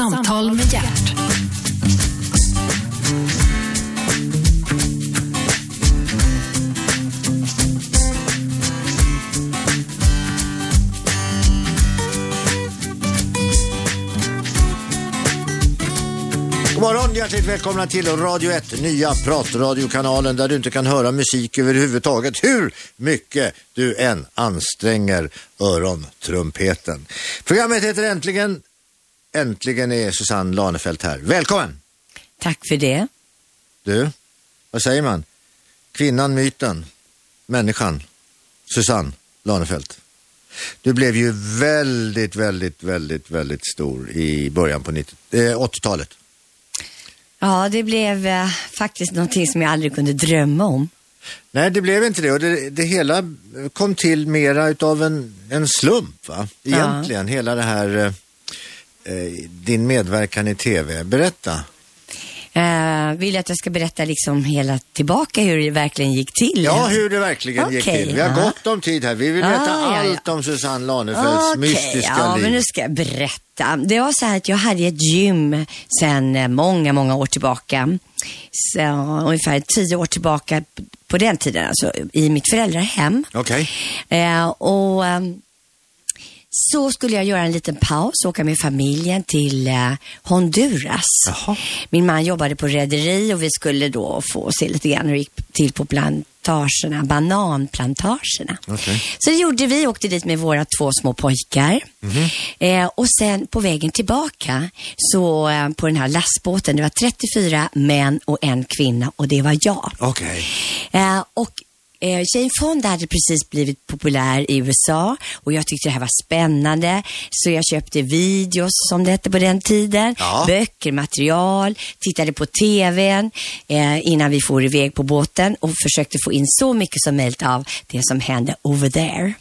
Samtal med hjärt. God morgon, hjärtligt välkomna till Radio 1, nya pratradiokanalen där du inte kan höra musik överhuvudtaget hur mycket du än anstränger örontrumpeten. Programmet heter Äntligen. Äntligen är Susanne Lanefelt här. Välkommen! Tack för det. Du, vad säger man? Kvinnan, myten, människan, Susanne Lanefelt. Du blev ju väldigt, väldigt, väldigt, väldigt stor i början på 90, eh, 80-talet. Ja, det blev eh, faktiskt någonting som jag aldrig kunde drömma om. Nej, det blev inte det. Och det, det hela kom till mera utav en, en slump, va? Egentligen, hela det här, eh, din medverkan i tv. Berätta. Eh, vill att jag ska berätta liksom hela tillbaka hur det verkligen gick till? Ja, hur det verkligen gick Okej, till. Vi har ja. gott om tid här. Vi vill veta Ah, ja, ja. allt om Susanne Lanefelts Okej, mystiska ja, liv. men nu ska jag berätta. Det var så här att jag hade ett gym sedan eh, många, många år tillbaka. Så, ungefär tio år tillbaka på den tiden, alltså i mitt föräldrahem. Okej. Eh, och ehm, så skulle jag göra en liten paus, åka med familjen till eh, Honduras. Jaha. Min man jobbade på rederi och vi skulle då få se lite grann hur det gick till på plantagerna, bananplantagerna. Okej. Så det gjorde vi, åkte dit med våra två små pojkar. Eh, och sen på vägen tillbaka, så eh, på den här lastbåten, det var 34 män och en kvinna och det var jag. Okej. Eh, och eh, Jane Fonda hade precis blivit populär i USA och jag tyckte det här var spännande. Så jag köpte videos, som det hette på den tiden, Ja. böcker, material, tittade på TVn eh, innan vi for iväg på båten och försökte få in så mycket som möjligt av det som hände over there.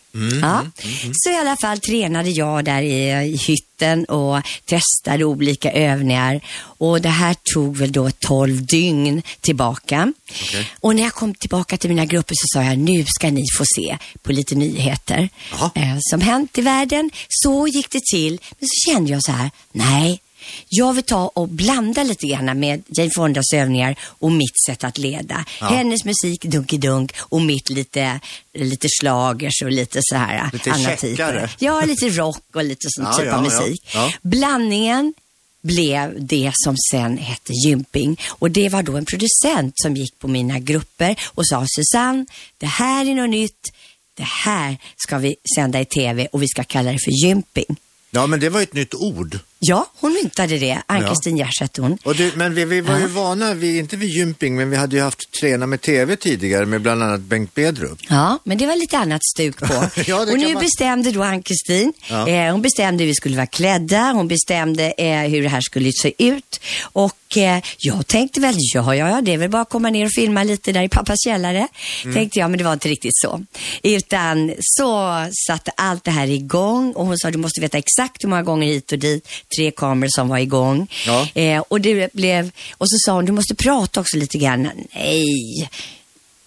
Ja. Så i alla fall tränade jag där i, i hytten och testade olika övningar och det här tog väl då 12 dygn tillbaka. Okej. Och när jag kom tillbaka till mina grupper så sa jag, nu ska ni få se på lite nyheter eh, som hänt i världen. Så gick det till. Men så kände jag så här, nej, jag vill ta och blanda lite grann med Jane Fondas övningar och mitt sätt att leda. Ja. Hennes musik, Dunky-Dunk, och mitt lite, lite slagers och lite så här Lite typer. Ja, lite rock och lite sån Ja, typ ja, av musik. Blandningen blev det som sen hette gymping. Och det var då en producent som gick på mina grupper och sa Susanne, det här är något nytt. Det här ska vi sända i tv och vi ska kalla det för gymping. Ja, men det var ett nytt ord. Ja, hon myntade det. Ann-Kristin Gärs hette hon. Och du, men vi, vi var ju Ja. vana, vi, inte vid gymping, men vi hade ju haft träna med tv tidigare med bland annat Bengt Bedrup. Ja, men det var lite annat stuk på. Ja, och nu man- bestämde då Ann-Kristin, Ja. eh, hon bestämde hur vi skulle vara klädda, hon bestämde eh, hur det här skulle se ut. Och eh, jag tänkte väl, ja, ja, ja, det är väl bara att komma ner och filma lite där i pappas källare. Mm. Tänkte jag, men det var inte riktigt så. Utan så satte allt det här igång och hon sa, du måste veta exakt hur många gånger hit och dit, tre kameror som var igång. Ja. Eh, och det blev, och så sa hon, du måste prata också lite grann. Nej,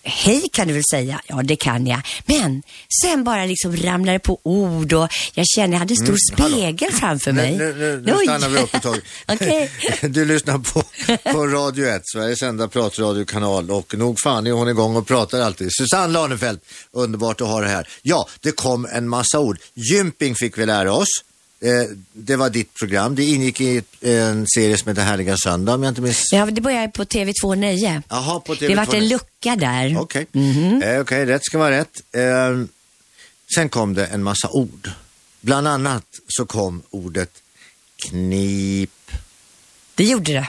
Hej kan du väl säga? Ja, det kan jag. Men sen bara liksom ramlade på ord och jag kände jag hade en stor spegel framför mig. Nu, nu, nu stannar vi upp ett tag. Okej. Du lyssnar på, på Radio 1, Sveriges enda pratradiokanal och nog fan är hon igång och pratar alltid. Susanne Lanefelt, underbart att ha det här. Ja, det kom en massa ord. Gymping fick vi lära oss. Eh, det var ditt program. Det ingick i en serie som heter Härliga söndag om jag inte minns. Ja, det började på TV2 9. Jaha, på TV2. Det vart en lucka där. Okej, Mhm. eh, okej, rätt ska vara rätt. Eh, sen kom det en massa ord. Bland annat så kom ordet knip. Det gjorde det.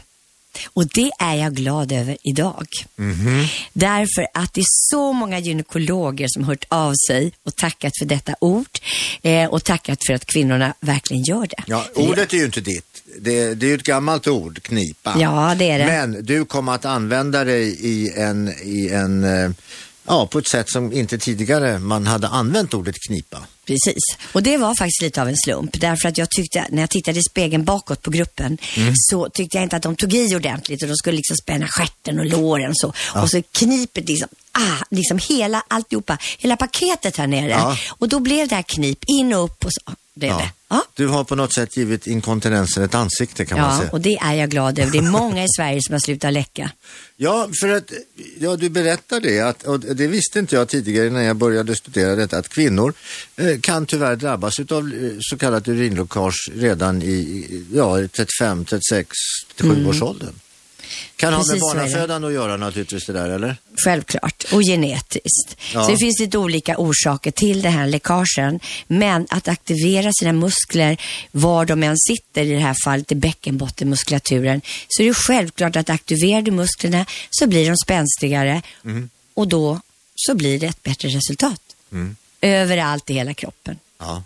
Och det är jag glad över idag. Mhm. Därför att det är så många gynekologer som hört av sig och tackat för detta ord eh, och tackat för att kvinnorna verkligen gör det. Ja, ordet är ju inte ditt. Det, det är ju ett gammalt ord, knipa. Ja, det är det. Men du kommer att använda det i en, i en eh, ja, på ett sätt som inte tidigare man hade använt ordet knipa. Precis. Och det var faktiskt lite av en slump. Därför att jag tyckte, när jag tittade i spegeln bakåt på gruppen, Mm. så tyckte jag inte att de tog i ordentligt. Och de skulle liksom spänna stjärten och låren så. Och så knipet liksom, ah, liksom hela alltihopa, hela paketet här nere. Ja. Och då blev det här knip in och upp och så. Blev Ja. det. Ja. Du har på något sätt givit inkontinensen ett ansikte kan man Ja, säga. och det är jag glad över. Det är många i Sverige som har slutat läcka. Ja, för att ja, du berättar det, att, och det visste inte jag tidigare när jag började studera detta, att kvinnor eh, kan tyvärr drabbas av eh, så kallat urinläckage redan i ja, 35, 36, 37 års åldern. Kan ha med Mm. Precis är det. barnafödande att göra naturligtvis det där, eller? Självklart. Och genetiskt. Ja. Så det finns lite olika orsaker till den här läckagen. Men att aktivera sina muskler var de än sitter, i det här fallet i bäckenbottenmuskulaturen, så är det självklart att aktiverar du musklerna så blir de spänstigare Mm. och då så blir det ett bättre resultat. Överallt i hela kroppen. Ja.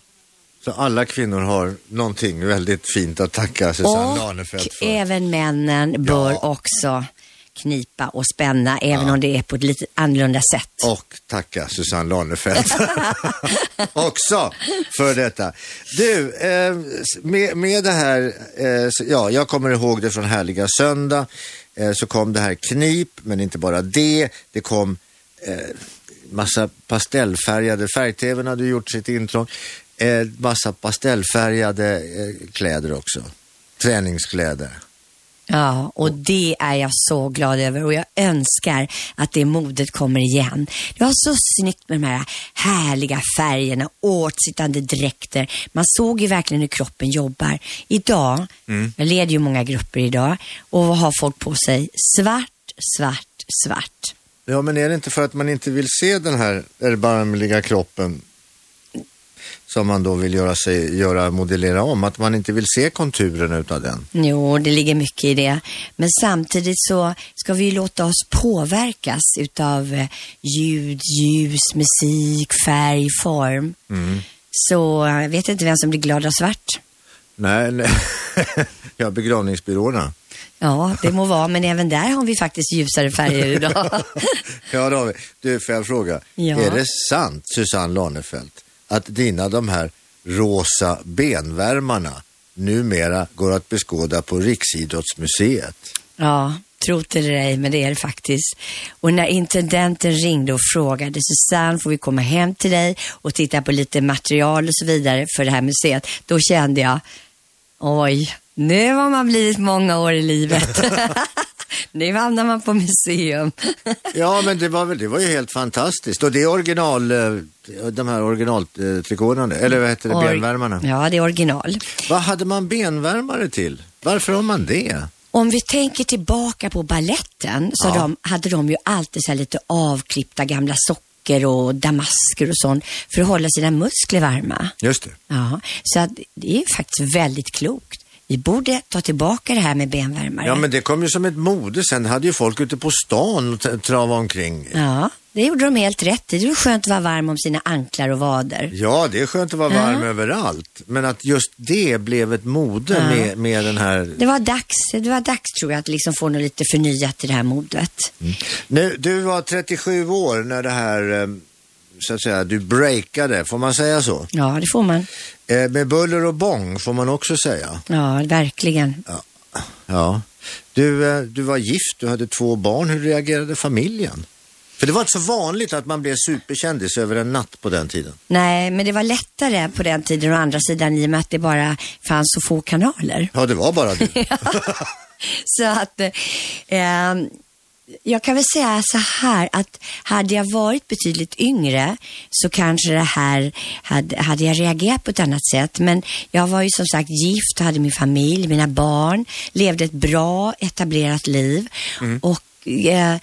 Så alla kvinnor har någonting väldigt fint att tacka Susanne Och Lanefelt för. även männen bör Ja. också knipa och spänna, även om det är på ett lite annorlunda sätt. Och tacka Susanne Lanefelt också för detta. Du, eh, med, med det här, eh, så- ja, jag kommer ihåg det från Härliga Söndag, eh, så kom det här knip, men inte bara det, det kom eh, massa pastellfärgade, färg-tvn hade gjort sitt intrång, eh, massa pastellfärgade eh, kläder också, träningskläder. Ja, och det är jag så glad över och jag önskar att det modet kommer igen. Det var så snyggt med de här härliga färgerna, åtsittande dräkter. Man såg ju verkligen hur kroppen jobbar. Idag, jag leder ju många grupper idag, och vad har folk på sig? Svart, svart, svart. Ja, men är det inte för att man inte vill se den här erbarmliga kroppen som man då vill göra sig, göra, modellera om, att man inte vill se konturerna utav den? Jo, det ligger mycket i det. Men samtidigt så ska vi ju låta oss påverkas utav eh, ljud, ljus, musik, färg, form. Så eh, jag vet inte vem som blir glad av svart. Nej, nej. ja, begravningsbyråerna. Ja, det må vara, men även där har vi faktiskt ljusare färger idag. Ja, det har vi. Du, får jag fråga, Ja. är det sant, Susanne Lanefelt, att dina de här rosa benvärmarna numera går att beskåda på Riksidrottsmuseet? ja, tro det eller ej, men det är det faktiskt. Och när intendenten ringde och frågade Susanne, får vi komma hem till dig och titta på lite material och så vidare för det här museet, då kände jag, oj, nu har man blivit många år i livet. nu hamnar man på museum. Ja, men det var, väl, det var ju helt fantastiskt. Och det är original, eh, de här originaltrikåerna, eller vad heter det, Or- benvärmarna. Ja, det är original. Vad hade man benvärmare till? Varför har man det? Om vi tänker tillbaka på balletten så Ja. de, hade de ju alltid så lite avklippta gamla socker och damasker och sånt för att hålla sina muskler varma. Just det. Ja, så det är faktiskt väldigt klokt. Vi borde ta tillbaka det här med benvärmare. Ja, men det kom ju som ett mode. Sen hade ju folk ute på stan och trava omkring. Ja, det gjorde de helt rätt i. Det är skönt att vara varm om sina anklar och vader. Ja, det är skönt att vara Ja. varm överallt. Men att just det blev ett mode Ja. med, med den här... Det var dags, det var dags tror jag att liksom få något lite förnyat i det här modet. Nu, du var 37 år när det här, eh, så att säga, du breakade, får man säga så? Ja, det får man. Eh, med buller och bång får man också säga. Ja, verkligen. Ja. Du, eh, du var gift, du hade två barn. Hur reagerade familjen? För det var inte så vanligt att man blev superkändis över en natt på den tiden. Nej, men det var lättare på den tiden å andra sidan i och med att det bara fanns så få kanaler. Ja, det var bara du. Så att eh, jag kan väl säga så här att hade jag varit betydligt yngre så kanske det här hade, hade jag reagerat på ett annat sätt. Men jag var ju som sagt gift, hade min familj, mina barn, levde ett bra etablerat liv. Och eh,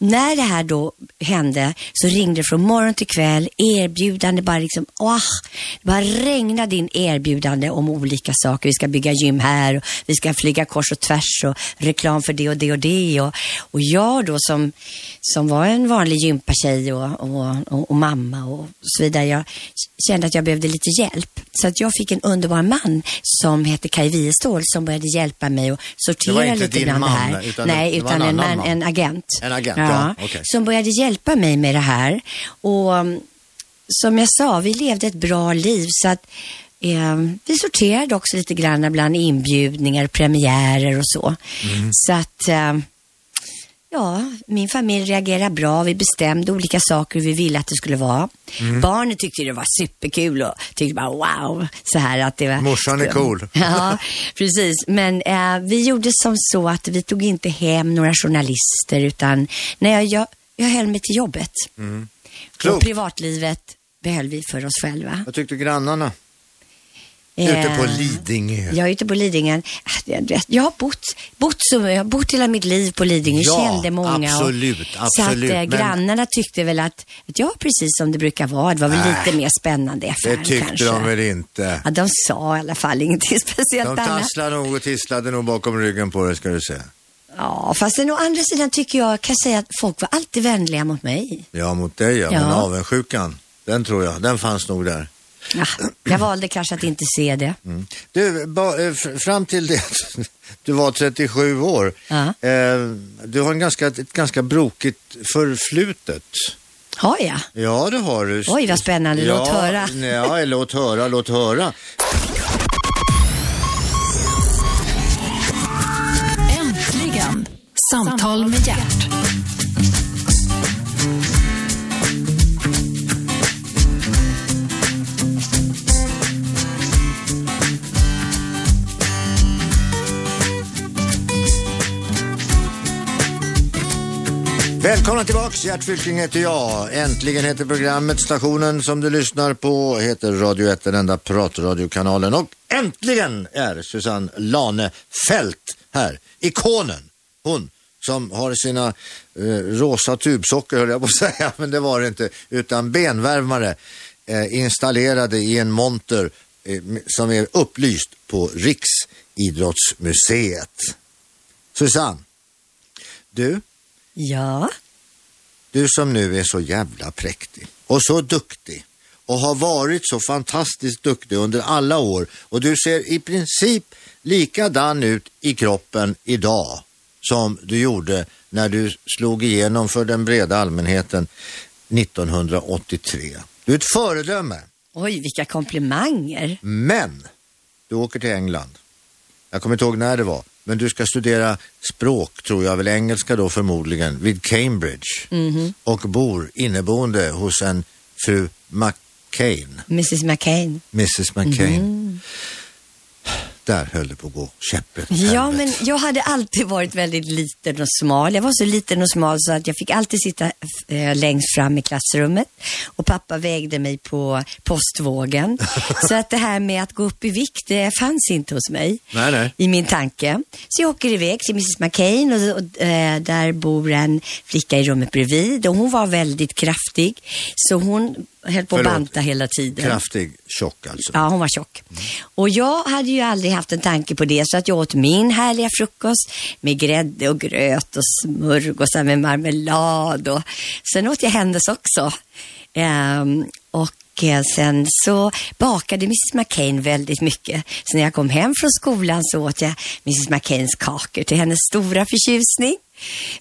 när det här då hände så ringde det från morgon till kväll, erbjudande bara liksom, åh, det bara regnade in erbjudande om olika saker. Vi ska bygga gym här och vi ska flyga kors och tvärs och reklam för det och det och det. Och, och jag då som, som var en vanlig gympatjej och, och, och, och mamma och så vidare, jag kände att jag behövde lite hjälp. Så att jag fick en underbar man som hette Kaj Wiestål som började hjälpa mig och sortera lite bland man, det här. utan Nej, utan en man, man. en agent. En agent, ja, okej. Som började hjälpa mig med det här. Och um, som jag sa, vi levde ett bra liv så att eh, vi sorterade också lite grann bland inbjudningar, premiärer och så. Mm. Så att eh, Ja, min familj reagerade bra. Vi bestämde olika saker vi ville att det skulle vara. Mm. Barnen tyckte det var superkul och tyckte bara wow. Så här att det var... Morsan är cool. Ja, precis. Men eh, vi gjorde som så att vi tog inte hem några journalister utan när jag, jag, jag höll mig till jobbet. Mm. Och privatlivet behöll vi för oss själva. Vad tyckte grannarna? Ute på Lidingö. Jag är ute på Lidingö. Ah, Jag, har bott, bott, så, jag har bott hela mitt liv på Lidingö, Ja, kände många. absolut, och, absolut, Så att eh, men- grannarna tyckte väl att, att jag precis som det brukar vara, det var väl Nej, lite mer spännande i Det tyckte kanske. de väl inte? Ja, de sa i alla fall ingenting speciellt De tasslade nog och tisslade nog bakom ryggen på det ska du säga. Ja, fast å andra sidan tycker jag, kan säga att folk var alltid vänliga mot mig. Ja, mot dig ja. Men Ja. avundsjukan, den tror jag, den fanns nog där. Ja, jag valde kanske att inte se det. Mm. Du, ba, eh, fram till det du var 37 år. Ja. Eh, du har en ganska, ett ganska brokigt förflutet. Har jag? Ja, det har du. Oj, vad spännande. Låt ja, höra. Ja, låt höra, låt höra. Äntligen! Samtal med hjärt. Välkomna tillbaks, Gert Fylking heter jag. Äntligen heter programmet. Stationen som du lyssnar på heter Radio 1, den enda pratradiokanalen. Och äntligen är Susanne Lanefelt här. Ikonen. Hon som har sina eh, rosa tubsocker höll jag på att säga, men det var det inte. Utan benvärmare eh, installerade i en monter eh, som är upplyst på Riksidrottsmuseet. Susanne, du Ja. du som nu är så jävla präktig och så duktig och har varit så fantastiskt duktig under alla år och du ser i princip likadan ut i kroppen idag som du gjorde när du slog igenom för den breda allmänheten 1983. Du är ett föredöme, Oj, vilka komplimanger. men du åker till England. Jag kommer inte ihåg när det var, men du ska studera språk, tror jag, väl engelska då förmodligen, vid Cambridge. Och bor inneboende hos en fru McCain, Mrs McCain. Mrs McCain. Där höll det på att gå käpprätt Ja, men jag hade alltid varit väldigt liten och smal. Jag var så liten och smal så att jag fick alltid sitta eh, längst fram i klassrummet. Och pappa vägde mig på postvågen. så att det här med att gå upp i vikt, det fanns inte hos mig. Nej, nej. I min tanke. Så jag åker iväg till Mrs McCain och, och eh, där bor en flicka i rummet bredvid. Och hon var väldigt kraftig. Så hon höll på att banta hela tiden. Kraftig, tjock alltså. Ja, hon var tjock. Och jag hade ju aldrig haft en tanke på det så att jag åt min härliga frukost med grädde och gröt och smörgåsar med marmelad och sen åt jag hennes också. Ehm, och sen så bakade Mrs McCain väldigt mycket. Så när jag kom hem från skolan så åt jag Mrs McCains kakor till hennes stora förtjusning.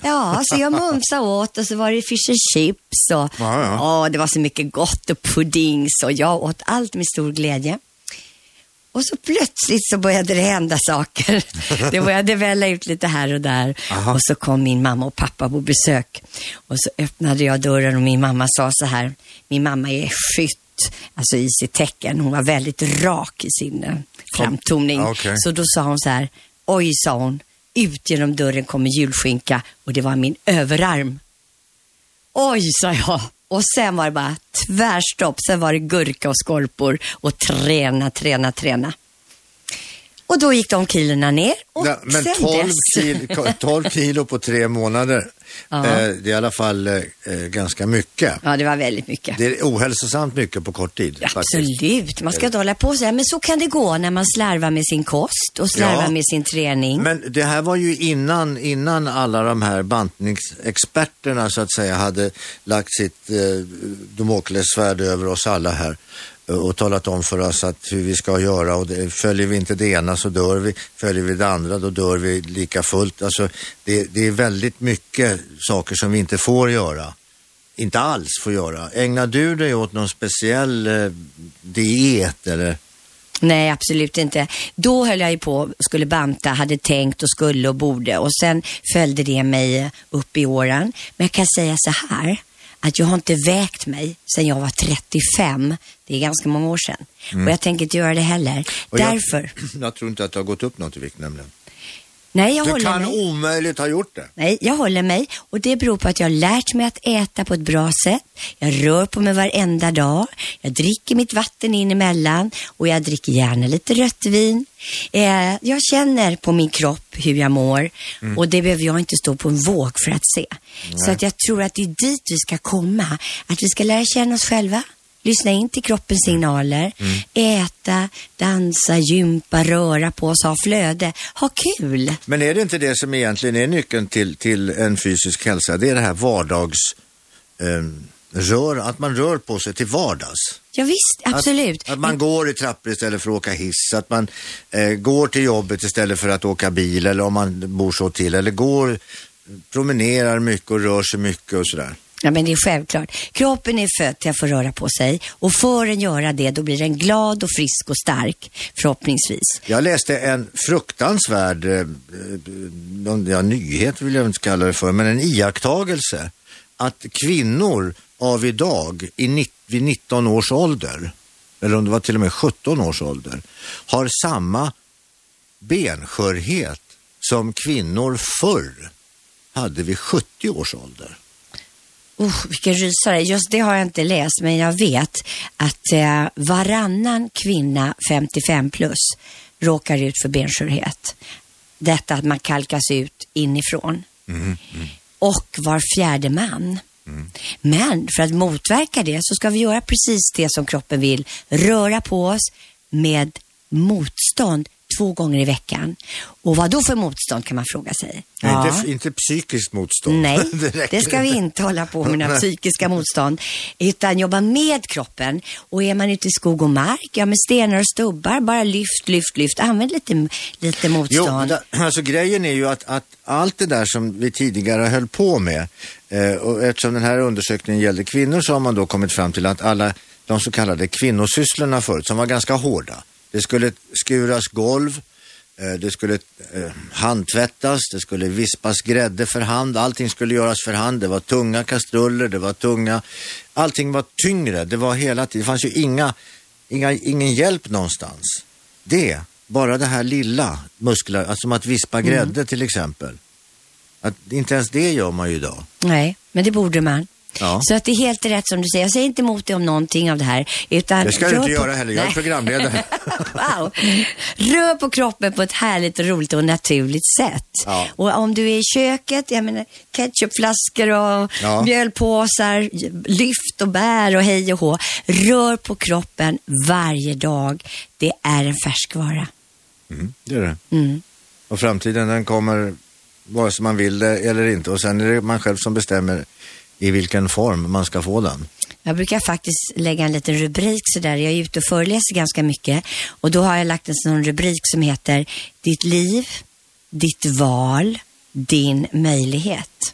Ja, så jag mumsade åt och så var det fish and chips och Ja, ja. Ja, det var så mycket gott och puddings och jag åt allt med stor glädje. Och så plötsligt så började det hända saker. Det började välla ut lite här och där. Aha. Och så kom min mamma och pappa på besök. Och så öppnade jag dörren och min mamma sa så här. Min mamma är skytt, alltså i sitt tecken. Hon var väldigt rak i sin eh, framtoning. Okej. Så då sa hon så här. Oj, sa hon. Ut genom dörren kommer julskinka och det var min överarm. Oj, sa jag. Och sen var det bara tvärstopp. Sen var det gurka och skorpor och träna, träna, träna. Och då gick de kilorna ner och Ja, men sen 12 dess... kilo, 12 kilo på tre månader, Ja. eh, det är i alla fall eh, eh, ganska mycket. Ja, det var väldigt mycket. Det är ohälsosamt mycket på kort tid. faktiskt. Absolut, man ska inte hålla på så här. Men så kan det gå när man slarvar med sin kost och slarvar Ja. med sin träning. Men det här var ju innan, innan alla de här bantningsexperterna så att säga hade lagt sitt eh, Damoklessvärd över oss alla här Eh, och talat om för oss att hur vi ska göra och det, följer vi inte det ena så dör vi, följer vi det andra då dör vi lika fullt. Alltså det, det är väldigt mycket saker som vi inte får göra. Inte alls får göra. Ägnar du dig åt någon speciell eh, diet eller? Nej, absolut inte. Då höll jag ju på, skulle banta, hade tänkt och skulle och borde och sen följde det mig upp i åren. Men jag kan säga så här, att jag har inte vägt mig sedan jag var 35. Det är ganska många år sedan. Och jag tänker inte göra det heller. Mm. Och jag- Därför. Jag tror inte att du har gått upp något i vikt nämligen. Nej, jag Du håller kan mig. omöjligt ha gjort det. Nej, jag håller mig och det beror på att jag har lärt mig att äta på ett bra sätt. Jag rör på mig varenda dag. Jag dricker mitt vatten in emellan och jag dricker gärna lite rött vin. Eh, jag känner på min kropp hur jag mår och det behöver jag inte stå på en våg för att se. Så att jag tror att det är dit vi ska komma. Att vi ska lära känna oss själva. Lyssna in till kroppens signaler. Äta, dansa, gympa, röra på oss, ha flöde. Ha kul. Men är det inte det som egentligen är nyckeln till, till en fysisk hälsa? Det är det här vardags... ehm, rör, att man rör på sig till vardags. Ja, visst, absolut. Att, att man går i trappor istället för att åka hiss, att man eh, går till jobbet istället för att åka bil eller om man bor så till, eller går, promenerar mycket och rör sig mycket och sådär. Ja, men det är självklart. Kroppen är född till att få röra på sig och för den göra det, då blir den glad och frisk och stark, förhoppningsvis. Jag läste en fruktansvärd, eh, eh ja, nyhet vill jag inte kalla det för, men en iakttagelse att kvinnor av idag i vid 19 års ålder, eller om det var till och med 17 års ålder, har samma benskörhet som kvinnor förr hade vid 70 års ålder. Uh, vilken rysare. Just det har jag inte läst, men jag vet att eh, varannan kvinna 55 plus råkar ut för benskörhet. Detta att man kalkas ut inifrån. Och var fjärde man. Men för att motverka det så ska vi göra precis det som kroppen vill. Röra på oss med motstånd två gånger i veckan. Och vad då för motstånd kan man fråga sig? Nej, Inte, inte psykiskt motstånd. Nej, det ska vi inte hålla på med några psykiska motstånd. Utan jobba med kroppen. Och är man ute i skog och mark, ja med stenar och stubbar, bara lyft, lyft, lyft. Använd lite, lite Jo, motstånd. da, alltså grejen är ju att, att allt det där som vi tidigare höll på med, eh, och eftersom den här undersökningen gällde kvinnor så har man då kommit fram till att alla de så kallade kvinnosysslorna förut, som var ganska hårda, det skulle skuras golv, eh, det skulle eh, handtvättas, det skulle vispas grädde för hand, allting skulle göras för hand, det var tunga kastruller, det var tunga, allting var tyngre, det var hela tiden, det fanns ju inga, inga, ingen hjälp någonstans. Det, bara det här lilla muskler, alltså som att vispa grädde till exempel. Att inte ens det gör man ju idag. Nej, men det borde man. Ja. Så att det är helt rätt som du säger. Jag säger inte emot dig om någonting av det här. Utan Det ska du inte på- göra heller, jag är programledare. wow. Rör på kroppen på ett härligt och roligt och naturligt sätt. Ja. Och om du är i köket, jag menar ketchupflaskor och Ja. mjölpåsar, lyft och bär och hej och hå. Rör på kroppen varje dag. Det är en färskvara. Mm, det är det. Mm. Och framtiden den kommer vare sig man vill det eller inte. Och sen är det man själv som bestämmer i vilken form man ska få den. Jag brukar faktiskt lägga en liten rubrik sådär. Jag är ute och föreläser ganska mycket. Och då har jag lagt en sån rubrik som heter Ditt liv, ditt val, din möjlighet.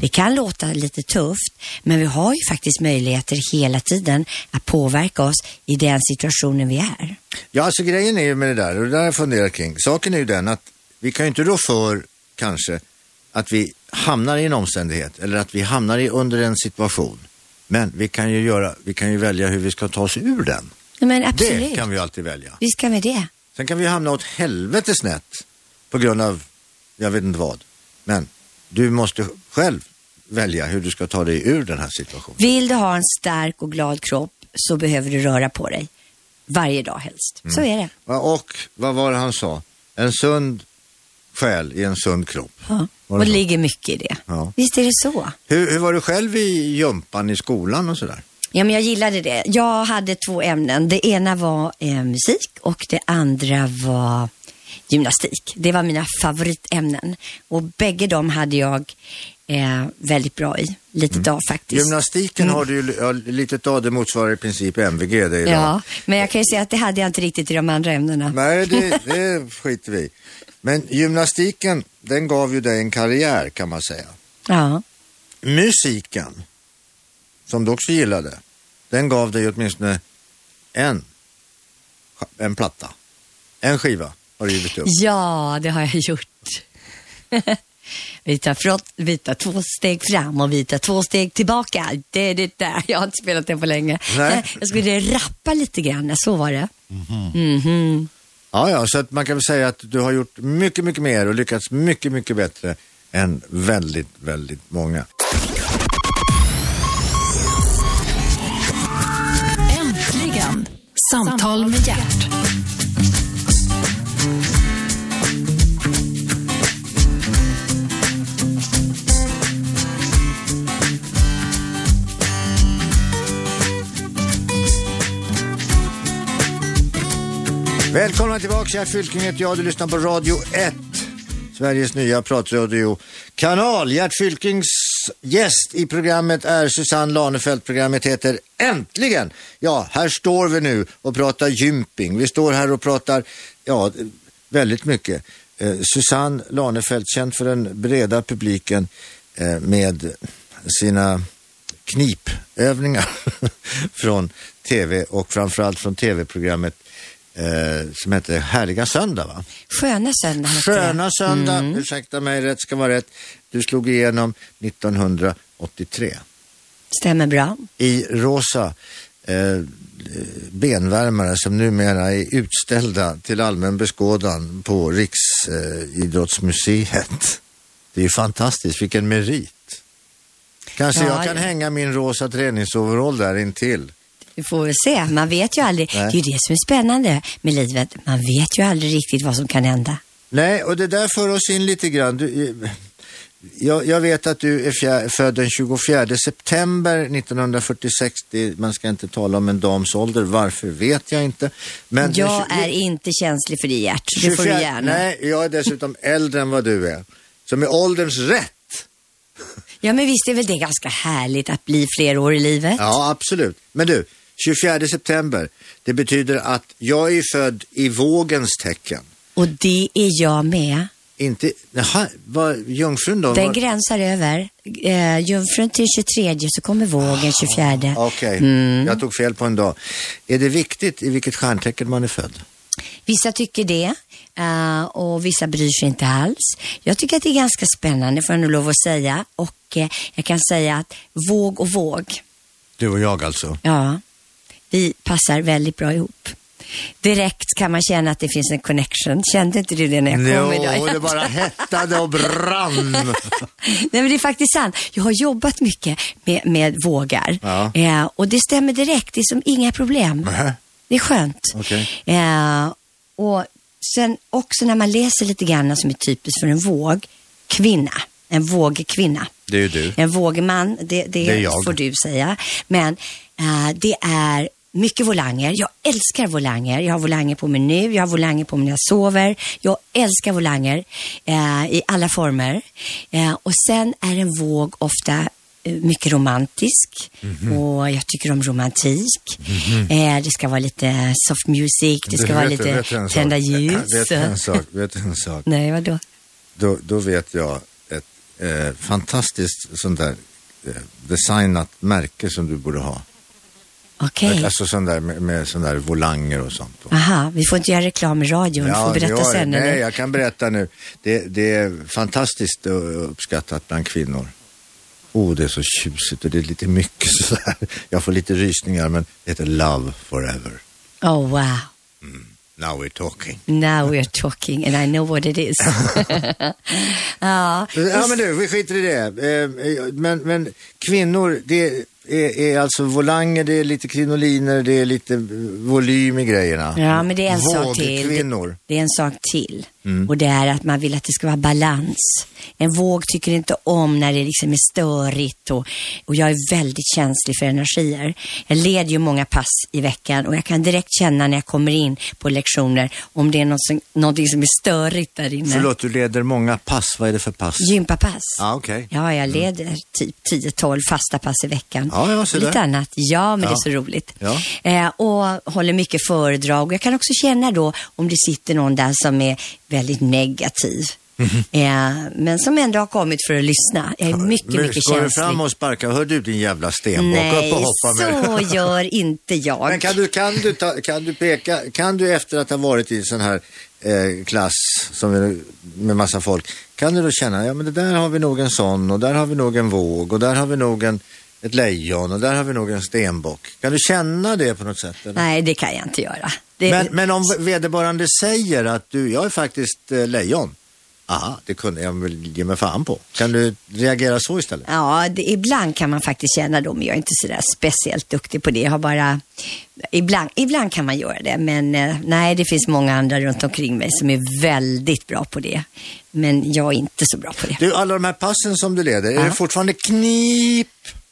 Det kan låta lite tufft, men vi har ju faktiskt möjligheter hela tiden att påverka oss i den situationen vi är. Ja, alltså grejen är ju med det där, och det där har jag funderat kring. Saken är ju den att vi kan ju inte rå för kanske att vi hamnar i en omständighet eller att vi hamnar i under en situation. Men vi kan ju göra, vi kan ju välja hur vi ska ta oss ur den. Men absolut, Det kan vi alltid välja. visst kan vi det. Sen kan vi hamna åt helvete snett på grund av, jag vet inte vad. Men du måste själv välja hur du ska ta dig ur den här situationen. Vill du ha en stark och glad kropp så behöver du röra på dig. Varje dag helst. Så är det. Och vad var det han sa? En sund själ i en sund kropp. Ja. Var Och det det ligger mycket i det. Ja. Visst är det så? Hur, hur var du själv i jumpan i skolan och sådär? Ja, men jag gillade det. Jag hade två ämnen. Det ena var eh, musik och det andra var gymnastik. Det var mina favoritämnen. Och bägge de hade jag eh, väldigt bra i. Litet av faktiskt. Gymnastiken har du ju, ja, litet av det motsvarar i princip MVG det idag. Ja, men jag kan ju säga att det hade jag inte riktigt i de andra ämnena. Nej, det, det skiter vi. Men gymnastiken, den gav ju dig en karriär kan man säga. Ja. Musiken, som du också gillade, den gav dig åtminstone en en platta. En skiva har du givit upp. Ja, det har jag gjort. vi, tar front, vi tar två steg fram och vi tar två steg tillbaka. Det är det där. Jag har inte spelat det på länge. Nej. Jag skulle rappa lite grann, så var det. Mhm. Ja, ja, så att man kan väl säga att du har gjort mycket, mycket mer och lyckats mycket, mycket bättre än väldigt, väldigt många. Äntligen! Samtal med hjärt. Välkomna tillbaka, Gert Fylking heter jag. Du lyssnar på Radio 1, Sveriges nya pratradiokanal. Gert Fylkings gäst i programmet är Susanne Lanefelt. Programmet heter Äntligen! Ja, här står vi nu och pratar gymping. Vi står här och pratar, ja, väldigt mycket. Eh, Susanne Lanefelt, känd för den breda publiken eh, med sina knipövningar från tv och framförallt från tv-programmet eh, som heter Härliga söndag va? Sköna söndag hette. Sköna söndag, ursäkta mig, rätt ska vara rätt. Du slog igenom 1983 Stämmer bra. i rosa eh, benvärmare som numera är utställda till allmän beskådan på Riksidrottsmuseet. Det är ju fantastiskt, vilken merit. Kanske Ja, jag kan ja. hänga min rosa träningsoverall där intill. Vi får väl se. Man vet ju aldrig. Nej. Det är ju det som är spännande med livet. Man vet ju aldrig riktigt vad som kan hända. Nej, och det där för oss in lite grann. Du, eh, jag, jag vet att du är fjär, född den 24 september 1946. Det, man ska inte tala om en dams ålder. Varför vet jag inte. Men Jag är inte känslig för det, Gert. Det får du 24 gärna. Nej, jag är dessutom äldre än vad du är. Så med ålderns rätt. Ja, men visst är väl det ganska härligt att bli fler år i livet? Ja, absolut. Men du, 24 september. Det betyder att jag är född i vågens tecken. Och det är jag med. Inte, jaha, vad, jungfrun då? Den Vad- gränsar över. Eh, jungfrun till 23 så kommer vågen 24. Okej, Mm. jag tog fel på en dag. Är det viktigt i vilket stjärntecken man är född? Vissa tycker det eh, och vissa bryr sig inte alls. Jag tycker att det är ganska spännande får jag nog lov att säga. Och eh, jag kan säga att våg och våg, Du och jag alltså? ja, vi passar väldigt bra ihop. Direkt kan man känna att det finns en connection. Kände inte du det när jag kom idag? Jo, det bara hettade och brann. Nej men det är faktiskt sant. Jag har jobbat mycket med, med vågar. Ja. Eh, och det stämmer direkt. Det är som inga problem. Nähä. Det är skönt. Okej. Eh, och sen också när man läser lite grann som är typiskt för en våg, kvinna. En vågkvinna. Det är ju du. En vågman, det, det, Det är jag. får du säga. Men eh, det är mycket volanger. Jag älskar volanger. Jag har volanger på mig nu, jag har volanger på mig när jag sover. Jag älskar volanger eh, i alla former. Eh, och sen är en våg ofta eh, mycket romantisk Mhm. och jag tycker om romantik. Eh, det ska vara lite soft music, det ska Du, vara vet lite vet tända ljus. Vet en sak? Vet en sak? Nej, vadå? Då, då vet jag ett eh, fantastiskt sånt där eh, designat märke som du borde ha. Okej. Alltså sån där med, med sån där volanger och sånt. Aha, vi får inte göra reklam i radion. du får berätta sen. eller? Nej, jag kan berätta nu. Det, det är fantastiskt uppskattat bland kvinnor. Oh, det är så tjusigt och det är lite mycket sådär. Jag får lite rysningar, men det heter Love Forever. Oh, wow. Now we're talking. Now we're talking and I know what it is. ja, Ja, men du, vi skiter i det. Eh, Men, men kvinnor, det är, är alltså volanger, det är lite krinoliner, det är lite volym i grejerna. ja, men det är en sak till. Vågkvinnor. Det, det är en sak till. Mm. Och det är att man vill att det ska vara balans. En våg tycker inte om när det liksom är störigt och, och jag är väldigt känslig för energier. Jag leder ju många pass i veckan och jag kan direkt känna när jag kommer in på lektioner om det är något som, någonting som är störigt där inne. Förlåt, du leder många pass. Vad är det för pass? Gympapass. Ja, okej. Ja, jag leder typ 10-12 fasta pass i veckan. Ja, ja, så Lite där. annat. Ja, men Ja. det är så roligt. Ja. Eh, och håller mycket föredrag. Och Jag kan också känna då om det sitter någon där som är väldigt negativ. Eh, men som ändå har kommit för att lyssna. Jag är mycket, mycket Går du känslig. fram och sparkar, hör du din jävla stenbock, Nej, upp och hoppa med så gör inte jag. Men kan du, kan, du ta, kan du peka, kan du efter att ha varit i sån här eh, klass som är, med massa folk, kan du då känna, ja men det där har vi nog en sån och där har vi nog en våg och där har vi nog en, ett lejon och där har vi nog en stenbock. Kan du känna det på något sätt? Eller? Nej, det kan jag inte göra. Det, Men, men om vederbörande säger att du, jag är faktiskt eh, lejon. Aha, det kunde jag väl ge mig fan på. Kan du reagera så istället? Ja, det, ibland kan man faktiskt känna då, men jag är inte sådär speciellt duktig på det. Jag har bara, ibland, ibland kan man göra det, men eh, nej, det finns många andra runt omkring mig som är väldigt bra på det. Men jag är inte så bra på det. Du, alla de här passen som du leder, är det fortfarande knip?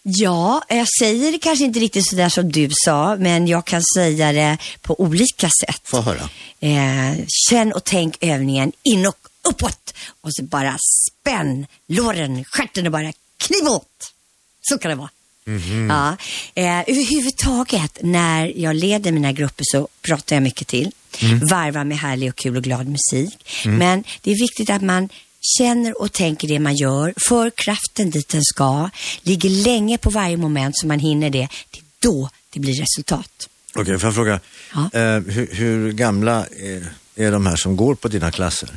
Ja, jag säger det kanske inte riktigt sådär som du sa, men jag kan säga det på olika sätt. Få höra. Eh, känn och tänk övningen in och uppåt och så bara spänn låren, stjärten och bara kniv åt. Så kan det vara. Ja. Eh, överhuvudtaget när jag leder mina grupper så pratar jag mycket till. Varvar med härlig och kul och glad musik. Men det är viktigt att man känner och tänker det man gör, för kraften dit den ska, ligger länge på varje moment så man hinner det. Det är då det blir resultat. Okej, får jag fråga, Ja. eh, hur, hur gamla är, är de här som går på dina klasser?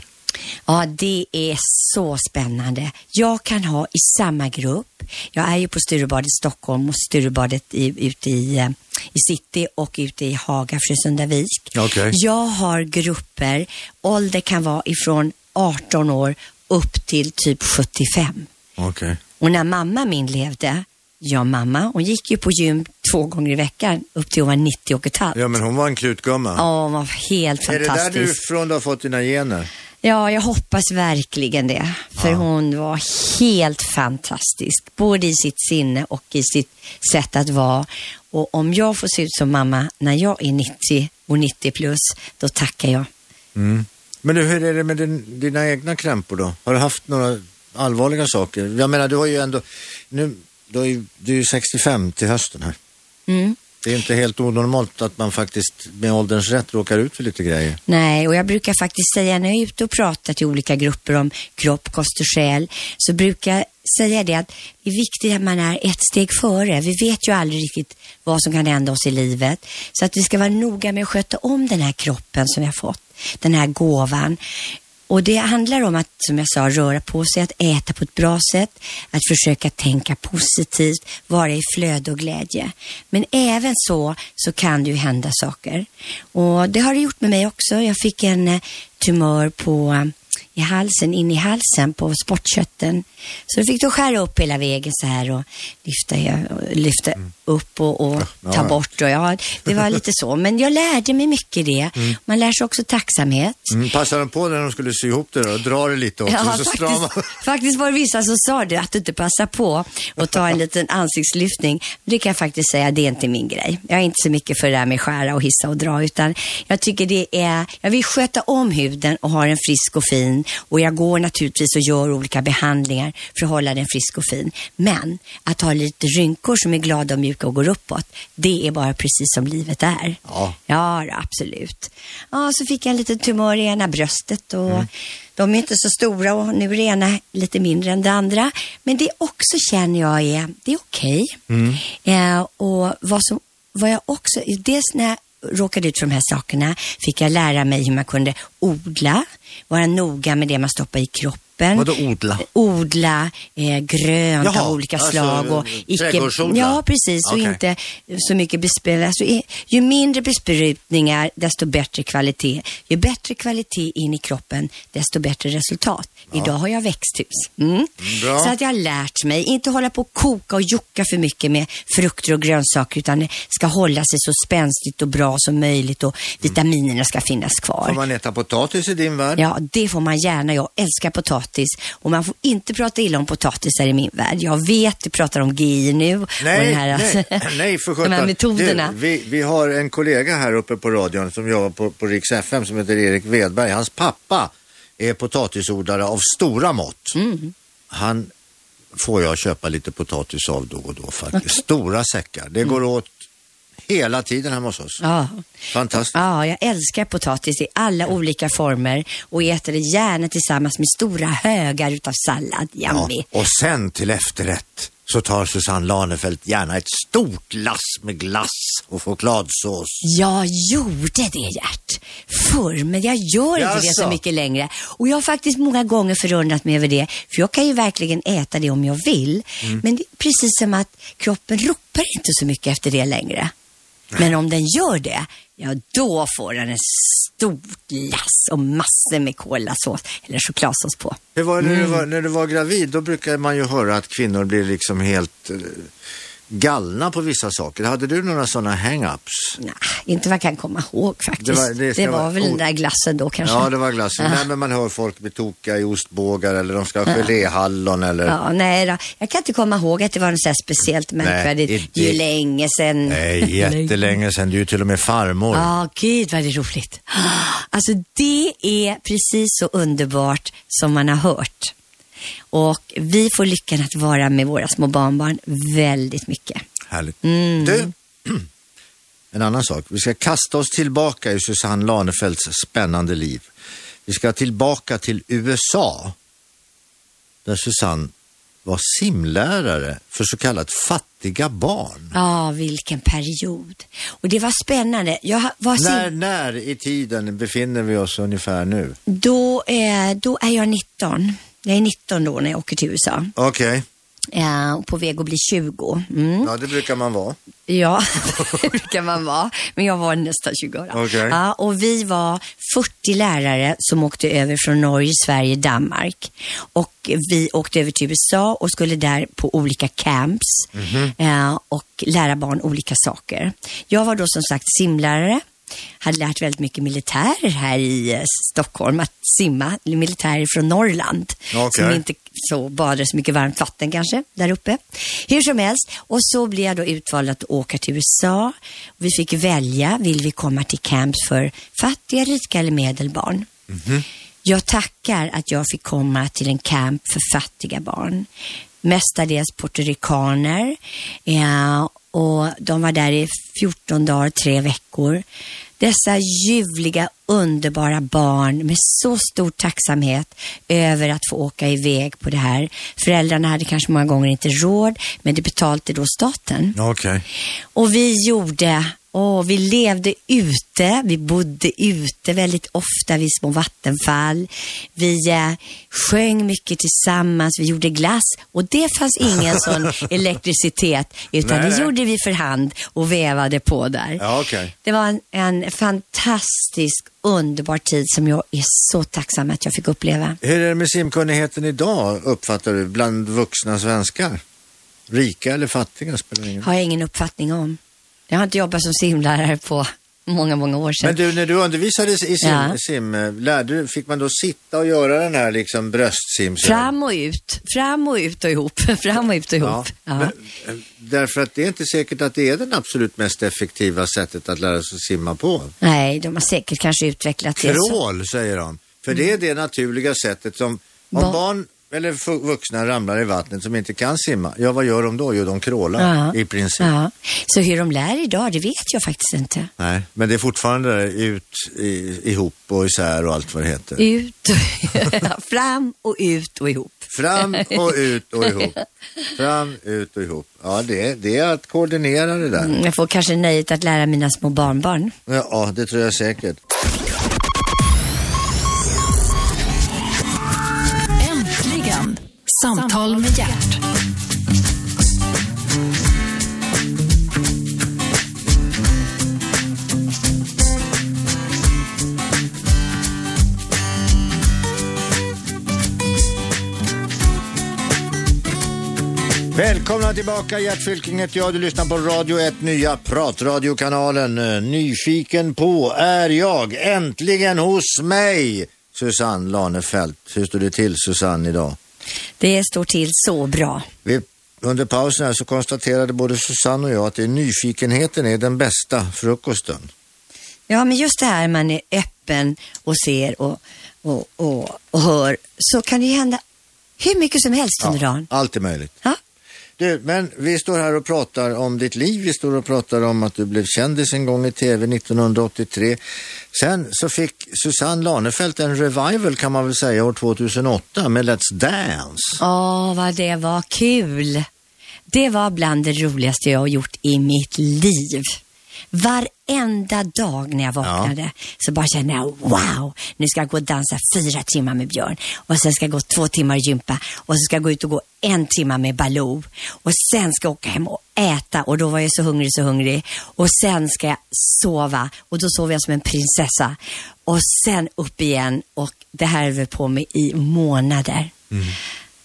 Ja, det är så spännande. Jag kan ha i samma grupp. Jag är ju på Sturebadet Stockholm och Sturebadet i, ute i, eh, i city och ute i Haga, Frösundavik. Okej. Jag har grupper, ålder kan vara ifrån 18 år upp till typ 75. Okej. Och när mamma min levde, ja mamma, hon gick ju på gym två gånger i veckan upp till hon var 90 och ett halvt. Ja, men hon var en krutgumma. Ja, hon var helt är det fantastisk. därifrån du har fått dina gener? Ja, jag hoppas verkligen det. För hon var helt fantastisk. Både i sitt sinne och i sitt sätt att vara. Och om jag får se ut som mamma när jag är 90 och 90 plus, då tackar jag. Men hur är det med din, dina egna krämpor då? Har du haft några allvarliga saker? Jag menar, du har ju ändå, nu, du är du är ju 65 till hösten här. Mm. Det är inte helt onormalt att man faktiskt med ålderns rätt råkar ut för lite grejer. Nej, och jag brukar faktiskt säga när jag är ute och pratar till olika grupper om kropp, kost och själ, så brukar säga det att det är viktigt att man är ett steg före. Vi vet ju aldrig riktigt vad som kan hända oss i livet. Så att vi ska vara noga med att sköta om den här kroppen som vi har fått, den här gåvan. Och det handlar om att, som jag sa, röra på sig, att äta på ett bra sätt, att försöka tänka positivt, vara i flöde och glädje. Men även så, så kan det ju hända saker. Och det har det gjort med mig också. Jag fick en eh, tumör på i halsen, in i halsen på sportkötten. Så då fick då skära upp hela vägen så här och lyfta, lyfta mm upp och, och Mm. Ja, ta ja. bort. Och ja, det var lite så. Men jag lärde mig mycket det. Man lär sig också tacksamhet. Mm, passade de på när de skulle sy ihop det då? Dra det lite också, Ja, så strama. faktiskt, faktiskt var det vissa som sa det, att du inte passar på att ta en liten ansiktslyftning. Det kan jag faktiskt säga, det är inte min grej. Jag är inte så mycket för det där med skära och hissa och dra, utan jag tycker det är, jag vill sköta om huden och ha den frisk och fin. Och jag går naturligtvis och gör olika behandlingar för att hålla den frisk och fin. Men att ha lite rynkor som är glada och mjuka och går uppåt, det är bara precis som livet är. Ja. Ja, absolut. Ja, så fick jag en liten tumör i ena bröstet och Mm. de är inte så stora och nu är det ena lite mindre än det andra. Men det också känner jag är, det är okej. Mm. Eh, och vad som, vad jag också, dels när jag råkade ut för de här sakerna fick jag lära mig hur man kunde odla, vara noga med det man stoppar i kroppen. Vadå odla? Odla eh, grönt Jaha, av olika alltså, slag. Och trädgårdsodla? ja, precis. Och Okej. inte så mycket besprutning. Alltså, ju mindre besprutningar, desto bättre kvalitet. Ju bättre kvalitet in i kroppen, desto bättre resultat. Idag har jag växthus. Mm. Så att jag har lärt mig, inte hålla på och koka och jocka för mycket med frukter och grönsaker, utan det ska hålla sig så spänstigt och bra som möjligt och vitaminerna ska finnas kvar. Får man äta potatis i din värld? Ja, det får man gärna. Jag älskar potatis. Och man får inte prata illa om potatisar i min värld. Jag vet, du pratar om GI nu. och Nej, den här, nej, nej för De här metoderna. Du, vi, vi har en kollega här uppe på radion som jobbar på, på Riks FM som heter Erik Wedberg. Hans pappa är potatisodlare av stora mått. Mm. Han får jag köpa lite potatis av då och då faktiskt. Stora säckar. Det går åt hela tiden hemma hos oss. Ja. Fantastiskt. Ja, jag älskar potatis i alla olika former och äter det gärna tillsammans med stora högar utav sallad. Ja, och sen till efterrätt så tar Susanne Lanefelt gärna ett stort lass med glass och chokladsås. Jag gjorde det Gert, förr, men jag gör inte det så Jaså? mycket längre. Och jag har faktiskt många gånger förundrat mig över det, för jag kan ju verkligen äta det om jag vill. Mm. Men det är precis som att kroppen ropar inte så mycket efter det längre. Men om den gör det, ja då får den ett stort lass och massor med kolasås eller chokladsås på. Hur var det när, Mm. du var, när du var gravid? Då brukar man ju höra att kvinnor blir liksom helt eh, galna på vissa saker. Hade du några sådana hang-ups? Nej, inte vad jag kan komma ihåg faktiskt. Det Det var- var, det ska vara väl den där glassen då kanske. Ja, det var glassen. Nej, men man hör folk bli tokiga i ostbågar eller de ska ha geléhallon eller... Ja, nej då. Jag kan inte komma ihåg att det var något så speciellt märkvärdigt. Det är ju länge sedan. Nej, jättelänge sedan. Du är ju till och med farmor. Ja, gud vad det är roligt. Alltså det är precis så underbart som man har hört. Och vi får lyckan att vara med våra små barnbarn väldigt mycket. Härligt. Mm. Du, en annan sak. Vi ska kasta oss tillbaka i Susanne Lanefelts spännande liv. Vi ska tillbaka till USA. Där Susanne var simlärare för så kallat fattiga barn. Ja, vilken period. Och det var spännande. Var När, när i tiden befinner vi oss ungefär nu? då, är, då är jag 19. Jag är 19 då när jag åker till USA. Okej, Ja, och på väg att bli 20. Mm. ja det brukar man vara. Ja, det brukar man vara. Men jag var nästan 20 år. Okej. Ja, och vi var 40 lärare som åkte över från Norge, Sverige, Danmark. Och vi åkte över till USA och skulle där på olika camps eh, och lära barn olika saker. Jag var då som sagt simlärare. Hade lärt väldigt mycket militärer här i eh, Stockholm att simma. Militärer från Norrland. Okej. Som inte så badade så mycket varmt vatten kanske där uppe. Hur som helst. Och så blev jag då utvald att åka till USA. Vi fick välja, vill vi komma till camps för fattiga, rika eller medelbarn? Jag tackar att jag fick komma till en camp för fattiga barn. Mestadels puertoricaner. Ja, och de var där i 14 dagar, tre veckor. Dessa ljuvliga, underbara barn med så stor tacksamhet över att få åka iväg på det här. Föräldrarna hade kanske många gånger inte råd, men det betalade då staten. Okej. Och vi gjorde, åh, vi levde ute, vi bodde ute väldigt ofta vid små vattenfall. Vi eh, sjöng mycket tillsammans, vi gjorde glass och det fanns ingen sån elektricitet utan Nej, det nej. gjorde vi för hand och vävade på där. Ja, okej. Det var en, en fantastisk, underbar tid som jag är så tacksam att jag fick uppleva. Hur är det med simkunnigheten idag uppfattar du bland vuxna svenskar? Rika eller fattiga spelar ingen roll. Har jag ingen uppfattning om. Jag har inte jobbat som simlärare på många, många år sedan. Men du, när du undervisade i sim, Ja. sim lärde fick man då sitta och göra den här liksom bröstsim? Fram och ut, fram och ut och ihop, fram och ut och Ja. ihop. Ja. Men, eh, därför att det är inte säkert att det är det absolut mest effektiva sättet att lära sig att simma på. Nej, de har säkert kanske utvecklat det. Så. Crawl, säger de. För det är det naturliga sättet som, om barn eller vuxna ramlar i vattnet som inte kan simma, ja vad gör de då? Jo, de crawlar Ja. i princip. Ja. Så hur de lär idag, det vet jag faktiskt inte. Nej, men det är fortfarande ut, i, ihop och isär och allt vad det heter. Ut, fram och ut och ihop. Fram och ut och ihop. Fram, ut och ihop. Ja, det, det är att koordinera det där. Mm, Jag får kanske nöjet att lära mina små barnbarn. Ja, det tror jag säkert. Samtal med hjärt. Välkomna tillbaka, Gert Fylking heter jag. Du lyssnar på Radio 1, nya pratradiokanalen. Eh, nyfiken på är jag. Äntligen hos mig, Susanne Lanefelt. Hur står det till, Susanne, idag? Det står till så bra. Vi, under pausen här så konstaterade både Susanne och jag att det är nyfikenheten är den bästa frukosten. Ja, men just det här man är öppen och ser och, och, och, och hör så kan det ju hända hur mycket som helst under dagen. allt är möjligt. Ja. Du, men vi står här och pratar om ditt liv. Vi står och pratar om att du blev kändis en gång i tv 1983. Sen så fick Susanne Lanefelt en revival kan man väl säga år 2008 med Let's Dance. Åh, vad det var kul. Det var bland det roligaste jag har gjort i mitt liv. Varenda dag när jag vaknade så bara kände jag wow, nu ska jag gå och dansa fyra timmar med Björn. Och sen ska jag gå två timmar och gympa. Och så ska jag gå ut och gå en timme med Baloo. Och sen ska jag åka hem och äta. Och då var jag så hungrig, så hungrig. Och sen ska jag sova. Och då sover jag som en prinsessa. Och sen upp igen. Och det här är väl på mig i månader.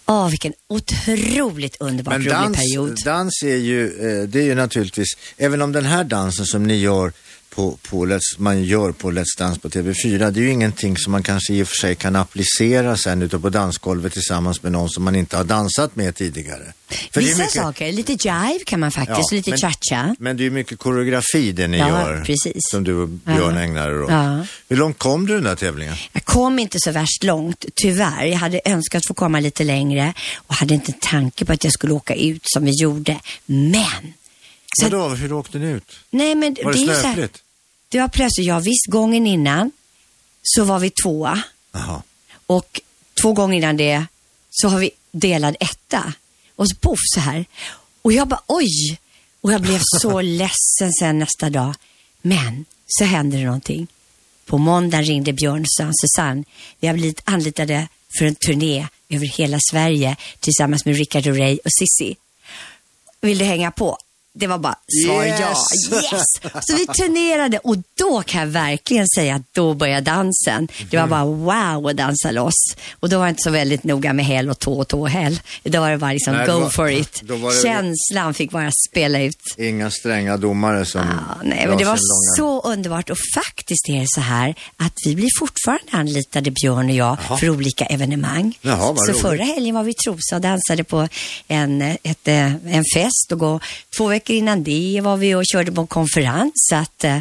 Åh, vilken otroligt underbart rolig dans, period. dans är ju, eh, det är ju naturligtvis, även om den här dansen som ni gör på, på man gör på Let's Dance på TV4, det är ju ingenting som man kanske i och för sig kan applicera sen ute på dansgolvet tillsammans med någon som man inte har dansat med tidigare. För det Vissa mycket- saker, lite jive kan man faktiskt, Ja, lite men- cha-cha. Men det är ju mycket koreografi det ni Ja, gör. precis. Som du och Björn Ja. ägnar er åt. Ja. Hur långt kom du i den där tävlingen? Jag kom inte så värst långt, tyvärr. Jag hade önskat få komma lite längre och hade inte en tanke på att jag skulle åka ut som vi gjorde. Men, så, Vadå, hur åkte ni ut? nej men Var det, här, snöpligt? Det var plötsligt, jag visst gången innan så var vi tvåa Jaha. och två gånger innan det så har vi delad etta. Och så poff så här. Och jag bara oj! Och jag blev så ledsen sen nästa dag. Men så hände det någonting. På måndagen ringde Björn och sa Susanne, vi har blivit anlitade för en turné över hela Sverige tillsammans med Rickard Herrey och Sissi. Vill du hänga på? Det var bara svar Yes! ja. Yes! Så vi turnerade och då kan jag verkligen säga att då började dansen. Det var bara wow att dansa loss. Och då var jag inte så väldigt noga med häl och tå och tåhäl. Då var det bara liksom Nej, go var- for it. det- Känslan fick bara spela ut. Inga stränga domare som Ja, nej, men det var så underbart och faktiskt är det så här att vi blir fortfarande anlitade, Björn och jag, Jaha. för olika evenemang. Jaha, så roligt. förra helgen var vi i Trosa och dansade på en, ett, eh, en fest och gå, två veckor innan det var vi och körde på en konferens. Så att, eh,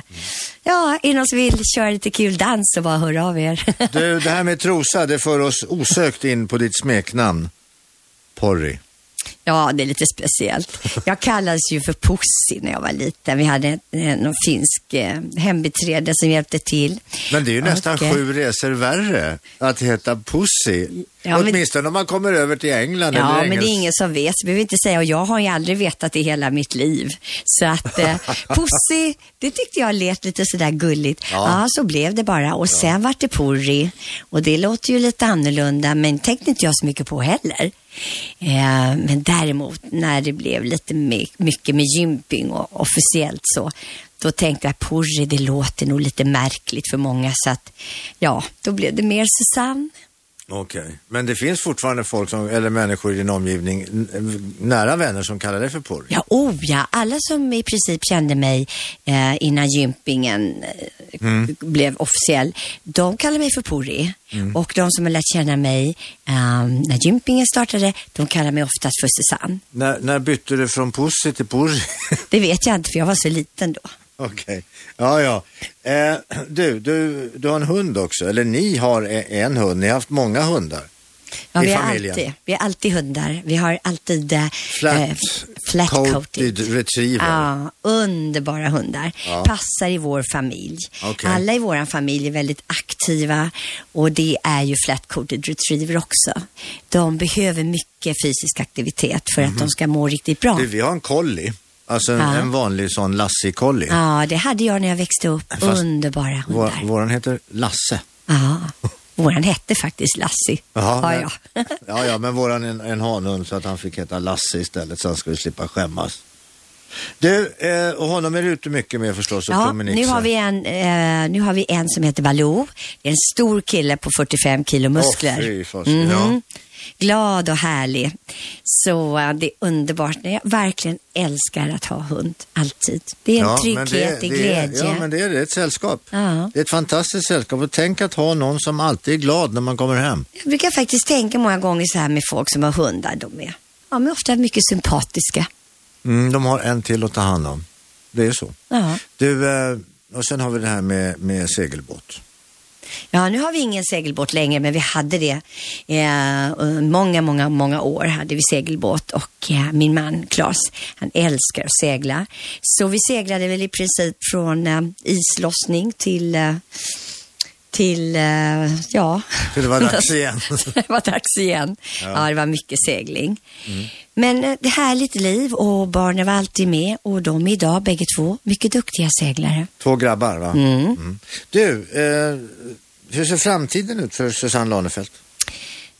ja, är det någon som vill köra lite kul dans så bara hör av er. Du, det här med Trosa, det för oss osökt in på ditt smeknamn. Porri. Ja, det är lite speciellt. Jag kallades ju för Pussy när jag var liten. Vi hade eh, någon finsk eh, hembiträde som hjälpte till. Men det är ju nästan Och, eh, sju resor värre att heta Pussy. Ja, men- Åtminstone om man kommer över till England Ja, eller men det är ingen som vet, så behöver inte säga. Och jag har ju aldrig vetat det i hela mitt liv. Så att eh, Pussy, det tyckte jag lät lite sådär gulligt. Ja. Ja, så blev det bara. Och sen vart det Purri. Och det låter ju lite annorlunda, men tänkte inte jag så mycket på heller. Eh, men däremot när det blev lite my- mycket med gymping och officiellt så, då tänkte jag Porri, det låter nog lite märkligt för många. Så att, ja, då blev det mer Susanne. Okej, men det finns fortfarande folk som, eller människor i din omgivning, nära vänner som kallar dig för Porri? Ja, oh ja. Alla som i princip kände mig eh, innan gympingen eh, blev officiell, de kallar mig för Puri. Och de som har lärt känna mig eh, när gympingen startade, de kallar mig oftast för Susanne. När, när bytte du från Pussy till Porri? Det vet jag inte, för jag var så liten då. Okej, ja ja. Eh, du, du, du har en hund också, eller ni har e- en hund, ni har haft många hundar. Ja, vi, har alltid, vi har alltid hundar. Vi har alltid eh, Flat, eh, flat coated retriever. Ja, underbara hundar. Ja. Passar i vår familj. Okej. Alla i vår familj är väldigt aktiva och det är ju flat coated retriever också. De behöver mycket fysisk aktivitet för att de ska må riktigt bra. Du, vi har en collie, alltså en, Ja. en vanlig sån lassie-collie. Ja, det hade jag när jag växte upp. Fast Underbara Vår, hundar. våran heter Lasse. Ja, våran hette faktiskt Lassie. Jaha, ja, men- ja. ja, ja, men våran är en, en hanhund så att han fick heta Lasse istället så han skulle slippa skämmas. Du, eh, och honom är du ute mycket med förstås och Ja, nu har, vi en, eh, nu har vi en som heter Baloo. Det är en stor kille på 45 kilo muskler. Åh, fy fasiken, ja. Mhm. Glad och härlig. Så eh, det är underbart. Jag verkligen älskar att ha hund, alltid. Det är en men trygghet, det, är glädje. Ja, men det är det. ett sällskap. Ja. Det är ett fantastiskt sällskap. Och tänk att ha någon som alltid är glad när man kommer hem. Jag brukar faktiskt tänka många gånger så här med folk som har hundar. De är, ja, de är ofta mycket sympatiska. Mm, de har en till att ta hand om. Det är så. Ja. Du, eh, och sen har vi det här med, med segelbåt. Ja, nu har vi ingen segelbåt längre, men vi hade det. Eh, många, många, många år hade vi segelbåt och eh, min man Claes, han älskar att segla. Så vi seglade väl i princip från eh, islossning till eh, till, eh, ja. Till det var dags igen. det var dags igen. Ja. ja, det var mycket segling. Mm. Men eh, det härligt liv och barnen var alltid med och de är idag bägge två mycket duktiga seglare. Två grabbar va? Mm. Mm. Du, eh, hur ser framtiden ut för Susanne Lanefelt?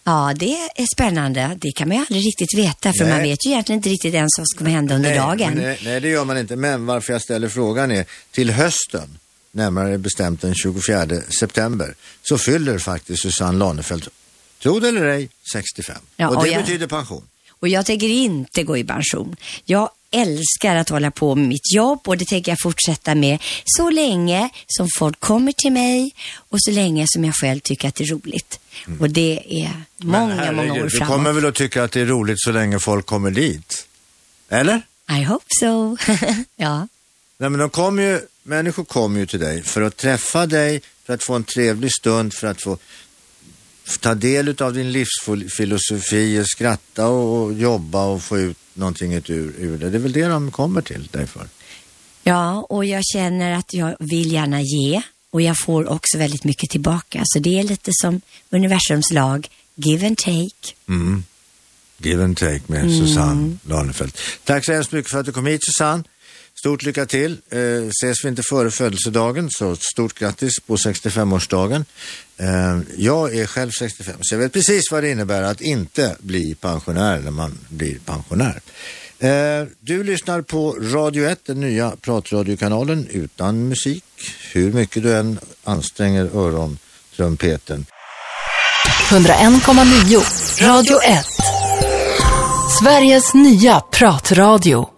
Ja, det är spännande. Det kan man ju aldrig riktigt veta för nej. man vet ju egentligen inte riktigt ens vad som kommer hända under nej, dagen. Nej, nej, det gör man inte. Men varför jag ställer frågan är till hösten närmare bestämt den 24 september, så fyller faktiskt Susanne Lanefelt, tro det eller ej, 65. Ja, och det och jag, betyder pension. Och jag tänker inte gå i pension. Jag älskar att hålla på med mitt jobb och det tänker jag fortsätta med så länge som folk kommer till mig och så länge som jag själv tycker att det är roligt. Mm. Och det är många, herregud, många år framåt. Du kommer väl att tycka att det är roligt så länge folk kommer dit? Eller? I hope so. ja. Nej, men de kommer ju, människor kommer ju till dig för att träffa dig, för att få en trevlig stund, för att få ta del av din livsfilosofi, skratta och jobba och få ut någonting ur, ur det. Det är väl det de kommer till dig för. Ja, och jag känner att jag vill gärna ge och jag får också väldigt mycket tillbaka. Så det är lite som universums lag, give and take. Mm. Give and take med mm. Susanne Lanefelt. Tack så hemskt mycket för att du kom hit Susanne. Stort lycka till. Eh, ses vi inte före födelsedagen så stort grattis på 65-årsdagen. Eh, jag är själv 65 så jag vet precis vad det innebär att inte bli pensionär när man blir pensionär. Eh, du lyssnar på Radio 1, den nya pratradiokanalen utan musik. Hur mycket du än anstränger örontrumpeten. 101,9 Radio 1 Sveriges nya pratradio